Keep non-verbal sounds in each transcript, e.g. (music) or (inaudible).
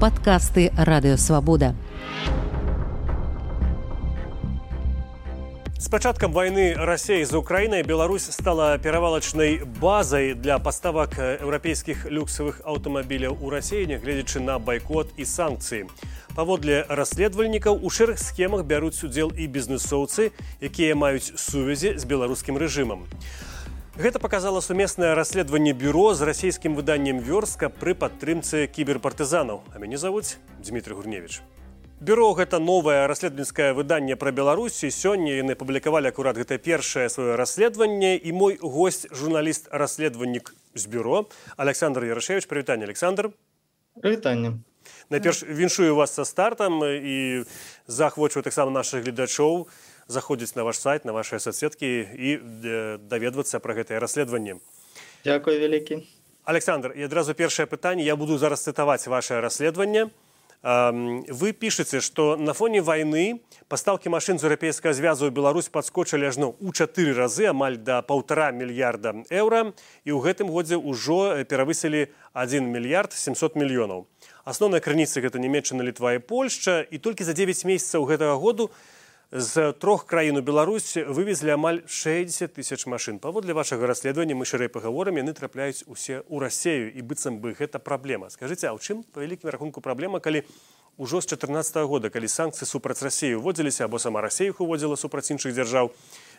падкасты радыёвабода. С пачаткам войны России з Украінай Беларусь стала перавалачнай базай для паставак еўрапейскіх люксавых аўтамабіляў у рассіі, нягледзячы на байкот і санкцыі. Паводле расследавальнікаў у шэрых схемах бяруць удзел і бізнесоўцы, якія маюць сувязі з беларускім рэжымам. Гэта показала сумеснае расследаванне бюро з расійскім выданнем вёрска пры падтрымцы кіберпартызанаў. А мяне завуць Дмітрий Гурневич. Бюро гэта новае расследаванскае выданне пра Беларусі. Сёння яны публікавалі акурат гэта першае сваё расследаванне і мой гость журналіст расследавальнік з бюро Александр Ярашевич прывітанне Александр прывітанне. Найперш віншую вас са стартам і захвочваю таксама нашых гледачоў заходзіць на ваш сайт на вашыя соцсеткі і даведвацца пра гэтае расследаванне. Дякую вялікі. Александр і адразу першае пытанне. Я буду зараз цытаваць ваше расследаванне. Вы пішаце што на фоне войны пастаўкі машын з еўрапейскага звязу Беларусь падскочылі ажно ў чатыры разы амаль да паўтара мільярда еўра. І ў гэтым годзе ўжо перавысілі 1 мільярд 700 мільёнаў. Асноўныя крыніцы гэта нямецчына літва і польшча. І толькі за 9 месяцаў гэтага году з трох краін у Беларусь вывезлі амаль 60 тысяч машын. Паводле вашага расследавання мы шырэй пагаворам яны трапляюць усе ў рассею і быццам бы гэта праблема. Скажыце, а ў чым па вялікім рахунку праблема, калі ўжо з 14 -го года, калі санкцыі супраць рассеі ўводзіліся або сама рассею уводзіла супраць іншых дзяржаў,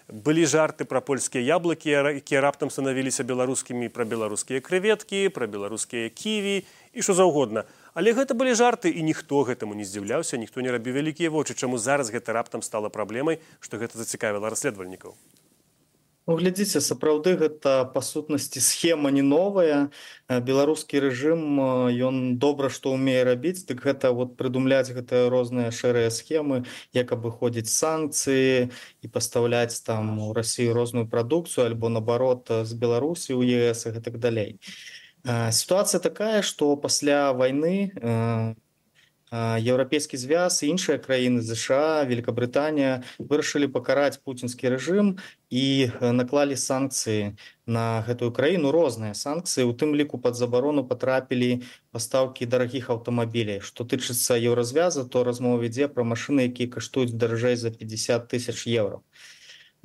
былі жарты пра польскія яблыкі, якія раптам станавіліся беларускімі пра беларускія крэветкі, пра беларускія ківі і що заўгодна. Але гэта былі жарты і ніхто гэтаму не здзіўляўся, ніхто не рабіў вялікія вочы, чаму зараз гэта раптам стала праблемай, што гэта зацікавіла расследавальнікаў. Ну, глядзіце сапраўды гэта па сутнасці схема не новая беларускі рэжым ён добра што ўмее рабіць дык гэта вот прыдумляць гэтыя розныя шэрыя схемы як абыходзіць санкцыі і пастаўляць там у рассію розную прадукцыю альбо наоборот з беларусі ў ес і гэтак далей ситуация такая что пасля войны еўрапейскі звяз і іншыя краіны ЗША великкабританія вырашылі пакараць пуцінскі рэжым і наклалі санкцыі на гэтую краіну розныя санкцыі у тым ліку под забарону потрапілі пастаўкі дарагіх аўтамабілей что тычыцца еўразвяза то размова вядзе пра машины якія каштуюць даражэй за 50 тысяч евро. і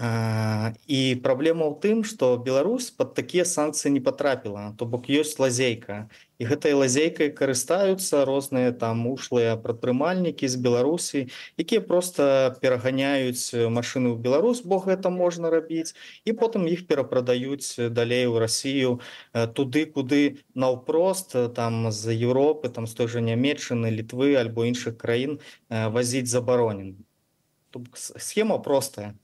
праблема ў тым што Беларусь под такія санкцыі не потрапіла то бок ёсць лазейка. І гэтай лазейкай карыстаюцца розныя там ушлыя прадпрымальнікі з беларусі якія просто пераганяюць машыны ў Беларусь бо гэта можна рабіць і потым іх перапрадаюць далей у Росію туды куды наўпрост там з Еўропы там з той жа нямецчыны літвы альбо іншых краін вазіць забаронен схема простая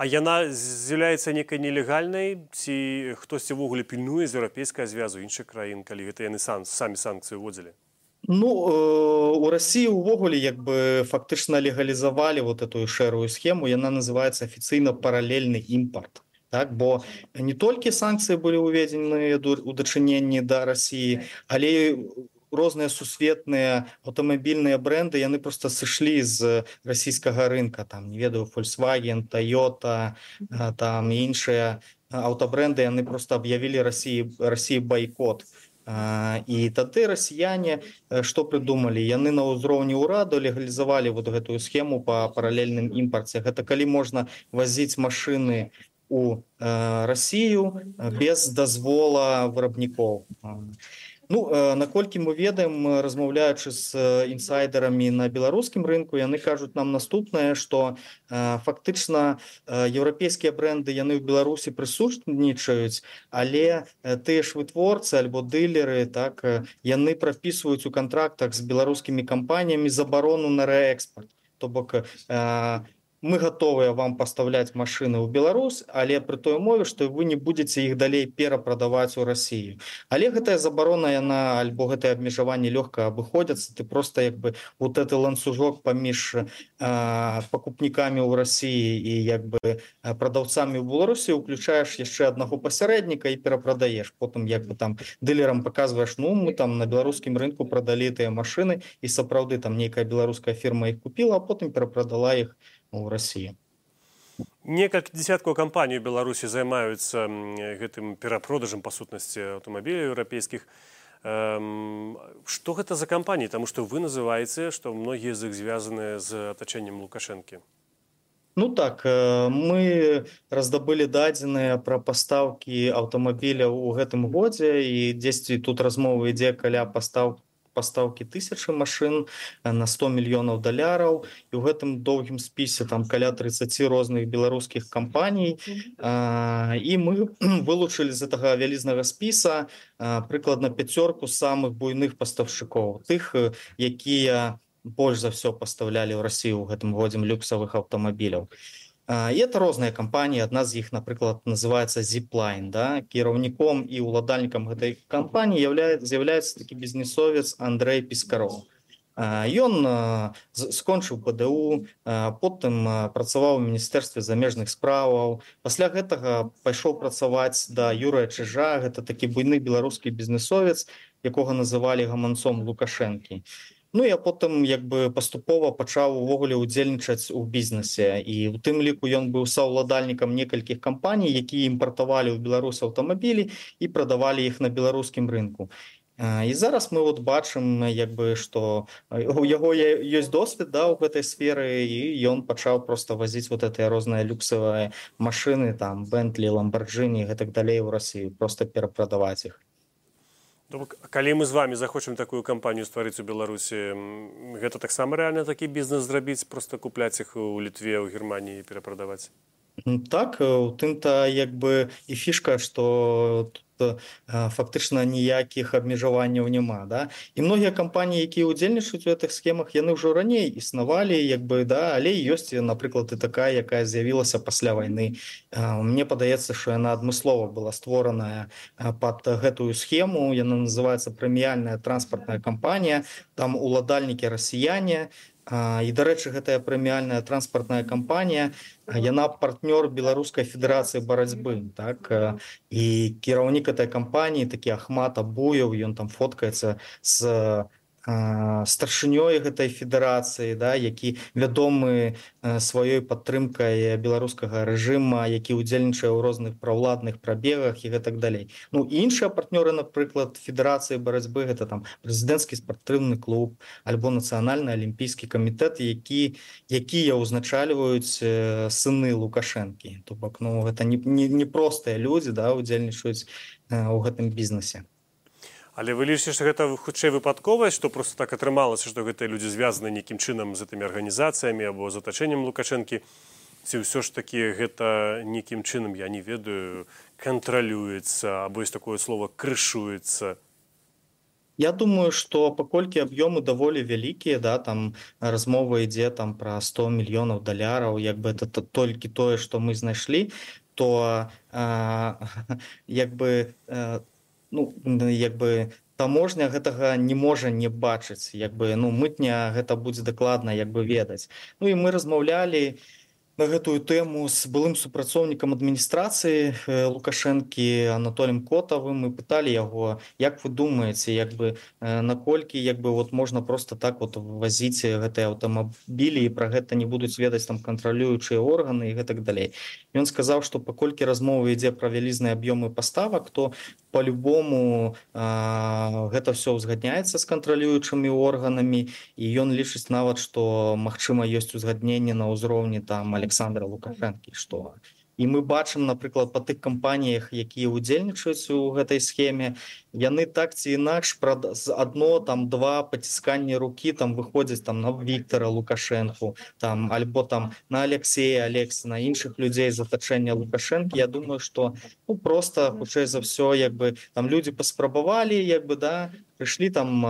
А яна з'яўляецца некай нелегальнай ці хтосьці ўвогуле пільнуе з еўрапейскага звязу іншых краін, калі гэта яны сан самі санкцыі ўводзілі. Ну э, у Росіі ўвогуле як бы фактычна легалізавалі вот эту шэрую схему, яна называется афіцыйна паралельны імпарт. Так, бо не толькі санкцыі былі ўведзены у дачыненні да рассіі, але розныя сусветныя аўтамабільныя бренды яны просто сышлі з расійскага рынка. Там не ведаю volkswagen тойота там іншыя аўтабренды яны просто аб'явілі рассіі рассіі байкот. І тады расіяне што прыдумалі? Яны на ўзроўні ўраду легалізавалі вот гэтую схему по паралельным імпарце. Гэта калі можна вазіць машины у Росію без дазвола вырабнікоў Ну наколькі мы ведаем размаўляючы з інсайдерамі на беларускім рынку яны кажуць нам наступнае што фактычна еўрапейскія бренды яны ў беларусі прысутнічаюць але тыя ж вытворцы альбо дылеры так яны прапісваюць у кантрактах з беларускімі кампаніямі забарону на рээкспорт то бок мы готовыя вам паставляць машины ў Беларусь але пры той мове што вы не будете іх далей перапрадаваць у Росію але гэтая забарона яна альбо гэтае абмежаванне лёгка абыходзяцца ты просто як бы вот это ланцужок паміж пакупнікамі ў Росіі і як бы прадаўцамі ў Беларусі уключаеш яшчэ аднаго пасярэдніка і перапрадаеш потым як бы там дылерам показваешь ну мы там на беларускім рынку прадалі тыя машины і сапраўды там нейкая беларуская фірма іх купила а потым перапрадала іх у у Росіі. Некалькі десяткаў кампаній Беларусі займаюцца гэтым перапродажам па сутнасці аўтамабіляў еўрапейскіх. што гэта за кампаніі таму што вы называеце што многія з іх звязаныя з атачэннем лукашэнкі Ну так э, мы раздабылі дадзеныя пра пастаўкі аўтамабіляў у гэтым годзе і дзесьці тут размова ідзе каля пастаўкі пастаўкі тысячы машын э, на 100 мільёнаў даляраў. І ў гэтым доўгім спісе там каля 30 розных беларускіх кампаній. І мы (clears throat) вылучылі з гэтага вялізнага спіса прыкладна пяцёрку самых буйных пастаўшчыкоў тых э, якія больш за ўсё пастаўлялі ў рассію ў гэтым годзе люксавых аўтамабіляў і это розныя кампаніі адна з іх напрыклад называется зиплайн да кіраўніком і ўладальнікам гэтай кампаніі является з'яўляецца такі бізнесовец Андрей пескаров ён скончыў ПДУ потым працаваў у міністэрстве замежных справаў. Пасля гэтага пайшоў працаваць да юрыя чыжа. Гэта такі буйны беларускі бізнесовец якога называлі гаманцом лукашэнкі. і Ну я потым як бы паступова пачаў увогуле удзельнічаць у бізнесе. І у тым ліку ён быў саўладальнікам некалькіх кампаній якія імпартавалі ў беларус аўтамабілі і прадавалі іх на беларускім рынку. І зараз мы вот бачым як бы что у яго ёсць досвед да у гэтай сферы і ён пачаў просто вазіць вот этыя розныя люксавыя машины там бэнтлі ламбарджині гэтак далей у Росію просто перапрадаваць іх калі мы з вами захочам такую кампанію стварыць у беларусі гэта таксама рэальна такі бізнес зрабіць просто купляць іх у літве ў германії перапрадаваць? Так у тым-то як бы і фішка что тут фактычна ніякіх абмежаванняў няма да? І многія кампаніі якія удзельнічаюць у гэтых схемах яны ўжо раней існавалі як бы да але ёсць напрыклад і такая якая з'явілася пасля войны мне падаецца що яна адмыслова была створаная под гэтую схему. Яна называется прэміяльная транспартная кампанія. Там уладальнікі расіяне і дарэчы гэтая прэміяльная транспартная кампанія яна партнёр беларускай федэрацыі барацьбы так і кіраўнік этой кампаніі такі ахмат абуяў ён там фоткаецца з старшынёй гэтай федэрацыі да які вядомы сваёй падтрымкай беларускага рэжыма які удзельнічае ў розных праўладных прабегах і гэтак далей. Ну іншыя партнёры напрыклад федэрацыі барацьбы гэта там прэзідэнцкі спартыўны клуб альбо нацыянальны алімпійскі камітэт які якія ўзначальваюць сыны лукашэнкі. То бок ну гэта не простыя людзі да удзельнічаюць у гэтым бізнесе Але вы лічыце, што гэта хутчэй выпадковасць, што просто так атрымалася, што гэтыя людзі звязаны нейкім чынам з гэтымі арганізацыямі або з атачэннем лукашэнкі. Ці ўсё ж такі гэта нейкім чынам я не ведаю, кантралюецца або ёсць такое слово крышуецца. Я думаю, што паколькі аб'ёмы даволі вялікія, да, там размова ідзе там пра 100 мільёнаў даляраў, як бы это толькі тое, што мы знайшлі, то а, (laughs) як бы ну як бы таможня гэтага не можа не бачыць як бы ну мытня гэта будзе дакладна як бы ведаць. Ну і мы размаўлялі і на гэтую тэму з былым супрацоўнікам адміністрацыі лукашэнкі анатолем котавым. Мы пыталі яго як вы думаеце як бы наколькі як бы вот можна просто так вот вазіць гэтыя аўтамабілі і пра гэта не будуць ведаць там кантралюючыя органы і гэтак далей. Ён сказаў что паколькі размова ідзе пра вялізныя аб'ёмы паставак то по-любому гэта все узгадняецца з кантралюючымі органамі і ён лічыць нават что магчыма ёсць узгадненне на ўзроўні там але александра лукашэнкі што і мы бачым напрыклад па тых кампаніях якія удзельнічаюць у гэтай схеме яны так ці інакш прад адно там два пацісканні рукі там выходзяць там на Віктора лукашэнку там альбо там на Алексея алекс на іншых людзей затачэння лукашэнкі. Я думаю что ну просто хутчэй за ўсё як бы там людзі паспрабавалі як бы да прыйшлі там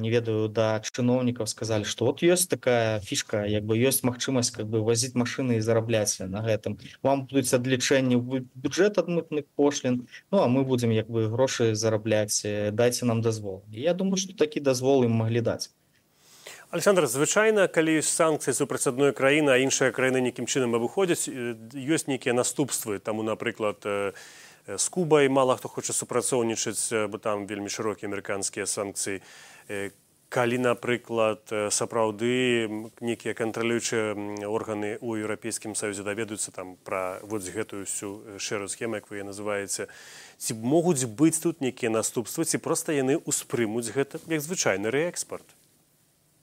не ведаю да чыноўнікаў сказалі что вот ёсць такая фішка як бы ёсць магчымасць как бы возіць машины і зарабляць на гэтым вам будуць адлічэнні бюджет адмытных пошлін Ну а мы будзем як бы грошы зарабляць дайце нам дазвол я думаю что такі дазвол ім маглі даць александр звычайна калі ёсць санкцыі супраць адной краіны а іншыя краіны нейкім чынам абыходзяць ёсць нейкія наступствы. Таму напрыклад у з кубай. Мала хто хоча супрацоўнічаць бо там вельмі шырокія амерыканскія санкцыі. Калі напрыклад сапраўды нейкія кантралюючыя органы ў еўрапейскім саюзе даведаюцца там пра вось гэтую всю шэрую схему як вы называеце ці могуць быць тут нейкія наступствы ці проста яны ўспрымуць гэта як звычайны рээкспорт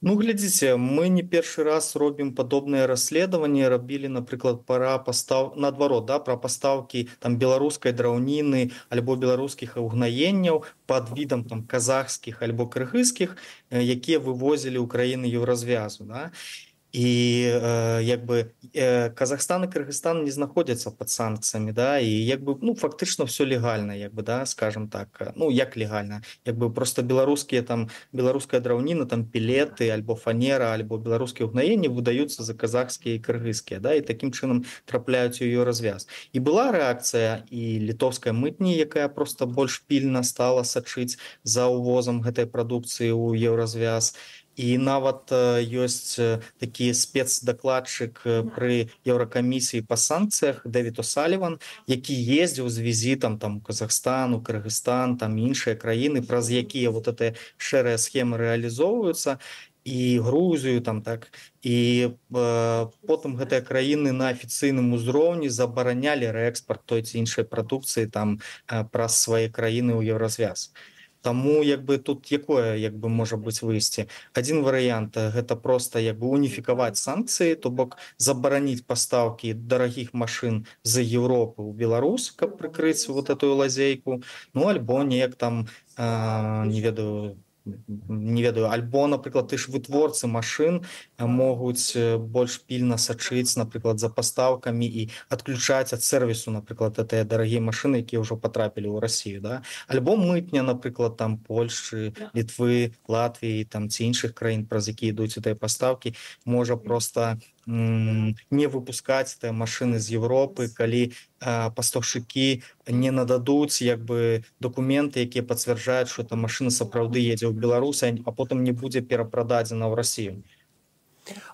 Ну глядзіце мы не першы раз робім падобныя расследаванні рабілі напрыклад пара пастаў наадварот да пра пастаўкі там беларускай драўніны альбо беларускіх угнаенняў под відам там казахскіх альбо кыргызскіх якія вывозілі ўкраіны еўразвязу да. і і э, як бы э, Казахстан і Кыргызстан не знаходзяцца под санкцыямі да і як бы ну фактычна все легальна як бы да скажем так ну як легальна як бы просто беларускія там беларуская драўніна там пілеты альбо фанера альбо беларускія ўгнаенні выдаюцца за казахскія кыргызскія да і такім чынам трапляюць у ее развяз. І была рэакцыя і літовская мытні якая просто больш пільна стала сачыць за увозам гэтай прадукцыі ў еўразвяз і і нават ёсць такі спецдакладчык пры еўракамісіі па санкцыях дэвід саліван які ездзіў з візітам там казахстану кыргызстан там іншыя краіны праз якія вот этой шэрыя схемы рэалізоўваюцца і грузію там так і э, потым гэтыя краіны на афіцыйным узроўні забаранялі рэкспарт той ці іншай прадукцыі там э, праз свае краіны ў еўразвяз. і Таму як бы тут якое як бы можа быць выйсці один варыянт гэта просто як бы уніфікаваць санкцыі то бок забараніць пастаўкі дарагіх машин з Европы у Беларус каб прыкрыць вот эту лазейку. Ну альбо неяк там э, не ведаю не ведаю. Альбо напрыклад ты ж вытворцы машин могуць больш пільна сачыць напрыклад за пастаўкамі і адключаць ад сервісу напрыклад этыя дарагія машины якія ўжо потрапілі ў Россию да? Альбо мытня напрыклад там Польши літвы Латвіі там ці іншых краін праз які ідуць гэтыя пастаўкі можа просто не выпускаць тыя машины з Европы калі пастаўшчыкі не нададуць як бы документы якія пацвярджаюць что эта машина сапраўды едзе ў беларуса а потым не будзе перапрададзена ў Россию.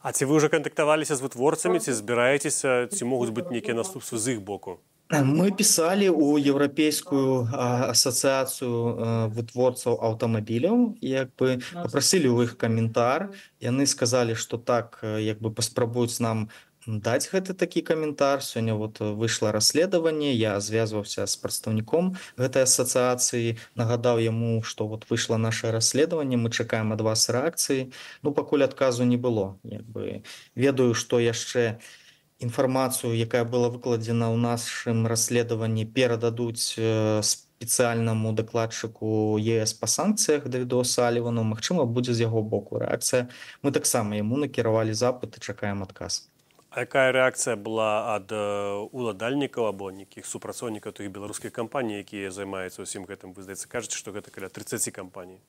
А ці вы уже кантактаваліся з вытворцамі ці збіраецеся ці могуць быць нейкія наступствы з іх боку мы писали у еўрапейскую асацыяцыю вытворцаў аўтамабіляў як бы попросили у іх каментар яны сказали что так як бы паспрабуюць нам даць гэты такі каментар сёння вот выйшло расследаванне я звязваўся з прадстаўніком гэтай асацыяцыі нагадаў яму что вот выйшло наше расследаванне мы чакаем ад вас рэакцыі ну пакуль адказу не было. Як бы ведаю что яшчэ не інфармацыю якая была выкладзена ў нашым расследаванні перададуць спецыяльнаму дакладчыку ЕС па санкцыях давідо салівану Мачыма будзе з яго боку рэакцыя мы таксама яму накіравалі запыт і чакаем адказ А якая рэакцыя была ад уладальнікаў або нейкіх супрацоўнікаў тых беларускіх кампаній якія займаюцца ўсім гэтым вы здаецца кажаце што гэта каля 30 кампаній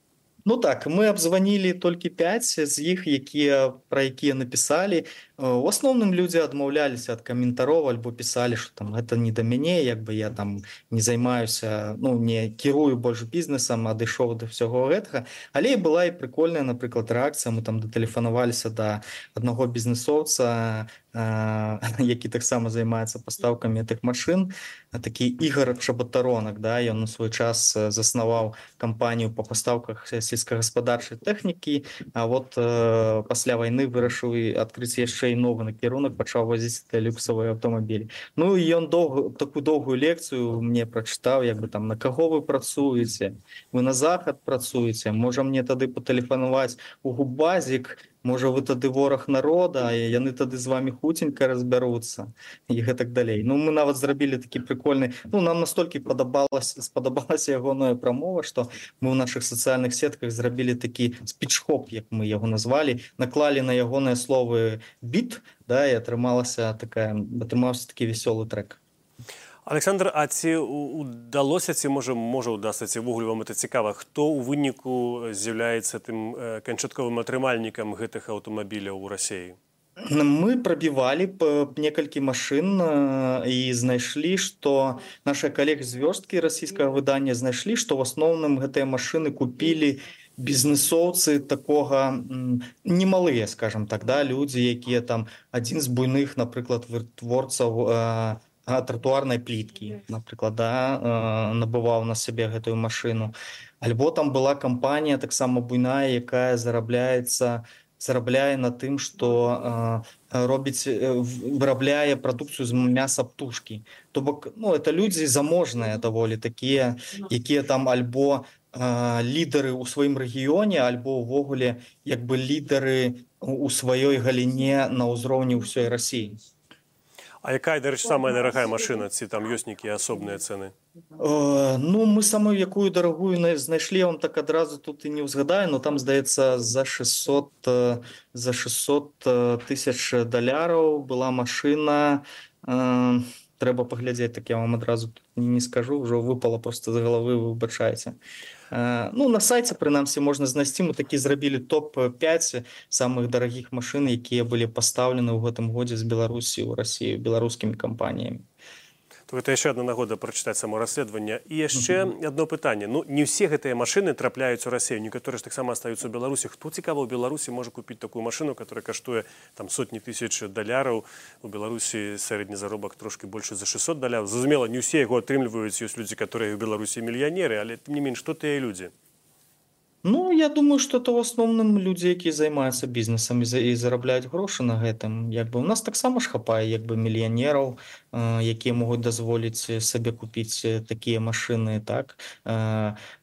Ну так мы абзванілі толькі 5 з іх якія пра якія напісалі у асноўным людзі адмаўляліся ад каментароў альбо пісалі что там гэта не да мяне як бы я там не займаюся ну не кірую больш бізнесам адышоў да ўсяго гэтага але была і прикольная напрыклад рэакцыя мы там датэлефанаваліся да аднаго бізнесоўца які таксама займаецца пастаўкамі тых машин. Такі ігар чабатаронак да ён на свой час заснаваў кампанію по пастаўках сельскагаспадарчай тэхнікі А вот э, пасля войны вырашыў і адкрыць яшчэ і новы накірунак пачаў возіць люксавыя аўтамабілі Ну і ён доўг такую доўгую лекцыю мне прачытаў як бы там на каго вы працуеце вы на захад працуеце можа мне тады патэлефанаваць у губазік можа вы тады вораг народа яны тады з вами хуценька разбяруцца і гэтак далей. Ну мы нават зрабілі такі прикольны Ну нам настолькі падабалася спадабалася ягоная прамова что мы ў наших сацыяльных сетках зрабілі такі спічхоп як мы яго назвалі наклалі на ягоныя словы біт да і атрымалася такая атрымаўся такі вясёлы трек александр а ці удалося ці можа можа удасся ці ввогуле вам это цікава хто ў выніку з'яўляецца тым канчатковым атрымальнікам гэтых аўтамабіляў у рассеі мы прабівалі некалькі машын і знайшлі што наши калег з вёрсткі расійскага выдання знайшлі што в асноўным гэтыя машины купілі бізнесоўцы такога немалыя скажем так да людзі якія там адзін з буйных напрыклад вытворцаў а, тротуарнай пліткі напрыклад да, набываў на сябе гэтую машину. Альбо там была кампанія таксама буйная якая зарабляецца зарабляе на тым что э, робіць вырабляе прадукцыю з мяса птушки. То бок ну это людзі заможныя даволі такія якія там альбо э, лідары ў сваім рэгіёне альбо ўвогуле як бы лідары у сваёй галіне на ўзроўні ўсёй рассіі А якая дарэч самая дарагая машына ці там ёсць нейкія асобныя цэны Э, ну мы самую якую дарагую знайшлі вам так адразу тут і не ўзгадаю но там здаецца за 600 э, за 600 э, тысяч даляраў была машина трэба паглядзець так я вам адразу не скажу ўжо выпала просто за галавы вы выбачаеце ну на сайце прынамсі можна знайсці. Мы такі зрабілі топ-5 самых дарагіх машын якія былі пастаўлены ў гэтым годзе з беларусі ў рассію беларускімі кампаніямі то гэта яшчэ одна нагода прачытаць само расследаванне і яшчэ одно пытанне ну не ўсе гэтыя машины трапляюць у рассею некаторы ж таксама астаюцца ў беларусі хто цікава ў беларусі можа купіць такую машину которая каштуе там сотні тысяч даляраў у беларусі сярэдні заробак трошки больше за 600 даляў зразумела не ўсе яго атрымліваюць ёсць людзі которые ў беларусі мільянеры але не менш што тыя людзі Ну я думаю что это в асноўным людзі якія займаюцца бізнесам і зарабляюць грошы на гэтым. Як бы у нас таксама ж хапае як бы мільянераў якія могуць дазволіць сабе купіць такія машины так?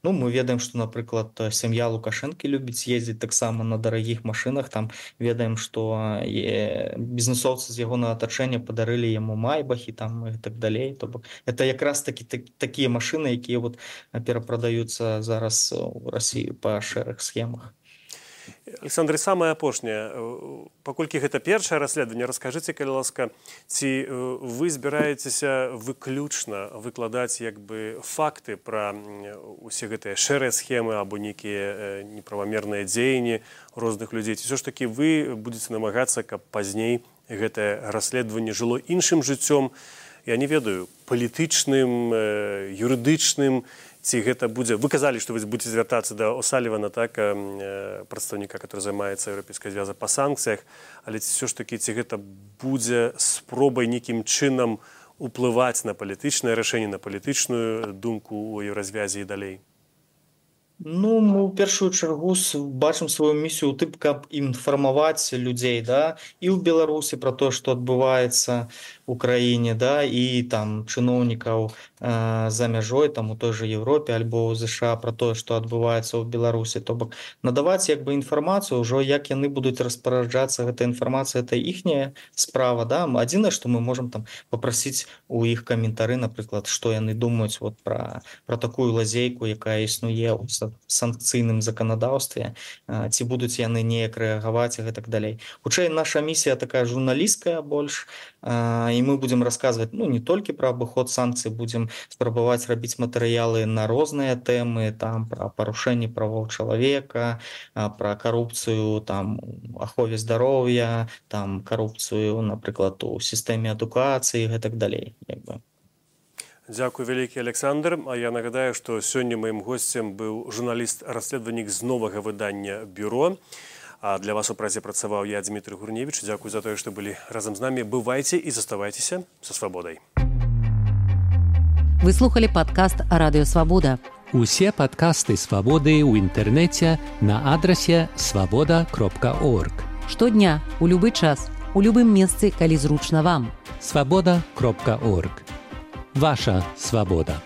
Ну мы ведаем что напрыклад сям'я лукашэнкі любіць ездзіць таксама на дарагіх машинах там ведаем что бізнесоўцы з яго на атачэння падарылі яму майбахі там і так далей то бок это якраз таки так, такія машины якія вот перапрадаюцца зараз у Росію шэрых схемах. Александры самае апошняе паколькі гэта першае расследаванне раскажыце калі ласка ці вы збіраецеся выключна выкладаць як бы факты пра усе гэтыя шэрыя схемы або нейкія неправамерныя дзеянні розных людзей ці ўсё ж такі вы будетеце намагацца каб пазней гэтае расследаванне жыло іншым жыццём. Я не ведаю палітычным юрыдычным ці гэта будзе вы казалі што вы будете звяртацца да осалівана так прадстаўніка который займаецца еўрапейскай звяза па санкцыях. Але ці все ж такі ці гэта будзе спробай нейкім чынам уплываць на палітычнае рашэнне на палітычную думку у еўразвязі і далей Ну мы ў першую чаргу бачым сваю місію тып каб інфармаваць людзей да і ў беларусі про тое што адбываецца у краіне да і там чыноўнікаў э, за мяжой там у той же Европе альбо ў ЗША про тое што адбываецца ў беларусі. То бок надаваць як бы інфармацыю ўжо як яны будуць распараджацца гэта інфармацыя это іхняя справа да. Адзінае што мы можемм там попрасіць у іх каментары напрыклад што яны думаюць вот про про такую лазейку якая існуе ў санкцыйным заканадаўстве ці будуць яны неяк рэагаваць і гэтак далей. Хутчэй наша місія такая журналісткая больш і мы будзем расказваць ну не толькі пра абыход санкцый будзем спрабаваць рабіць матэрыялы на розныя тэмы там пра парушэнне правоў чалавека пра карупцыю там ахове здароўя там карупцыю напрыклад у сістэме адукацыі гэтак далей як бы Дзякуй вялікі Александр. А я нагадаю, што сёння маім госцем быў журналіст расследаванік з новага выдання бюро. А для вас у празе працаваў я Дмітрий Гурневіч. Дзякуй за тое, што былі разам з намі. Бывайце і заставайцеся са свабодай. Вы слухали падкаст радыёвабода. Усе падкасты свабоды ў інтэрнэце на адрасе свабода кропка орг. Штодня у любы час у любым месцы, калі зручна вам. свабода кропка орг ваша свабода.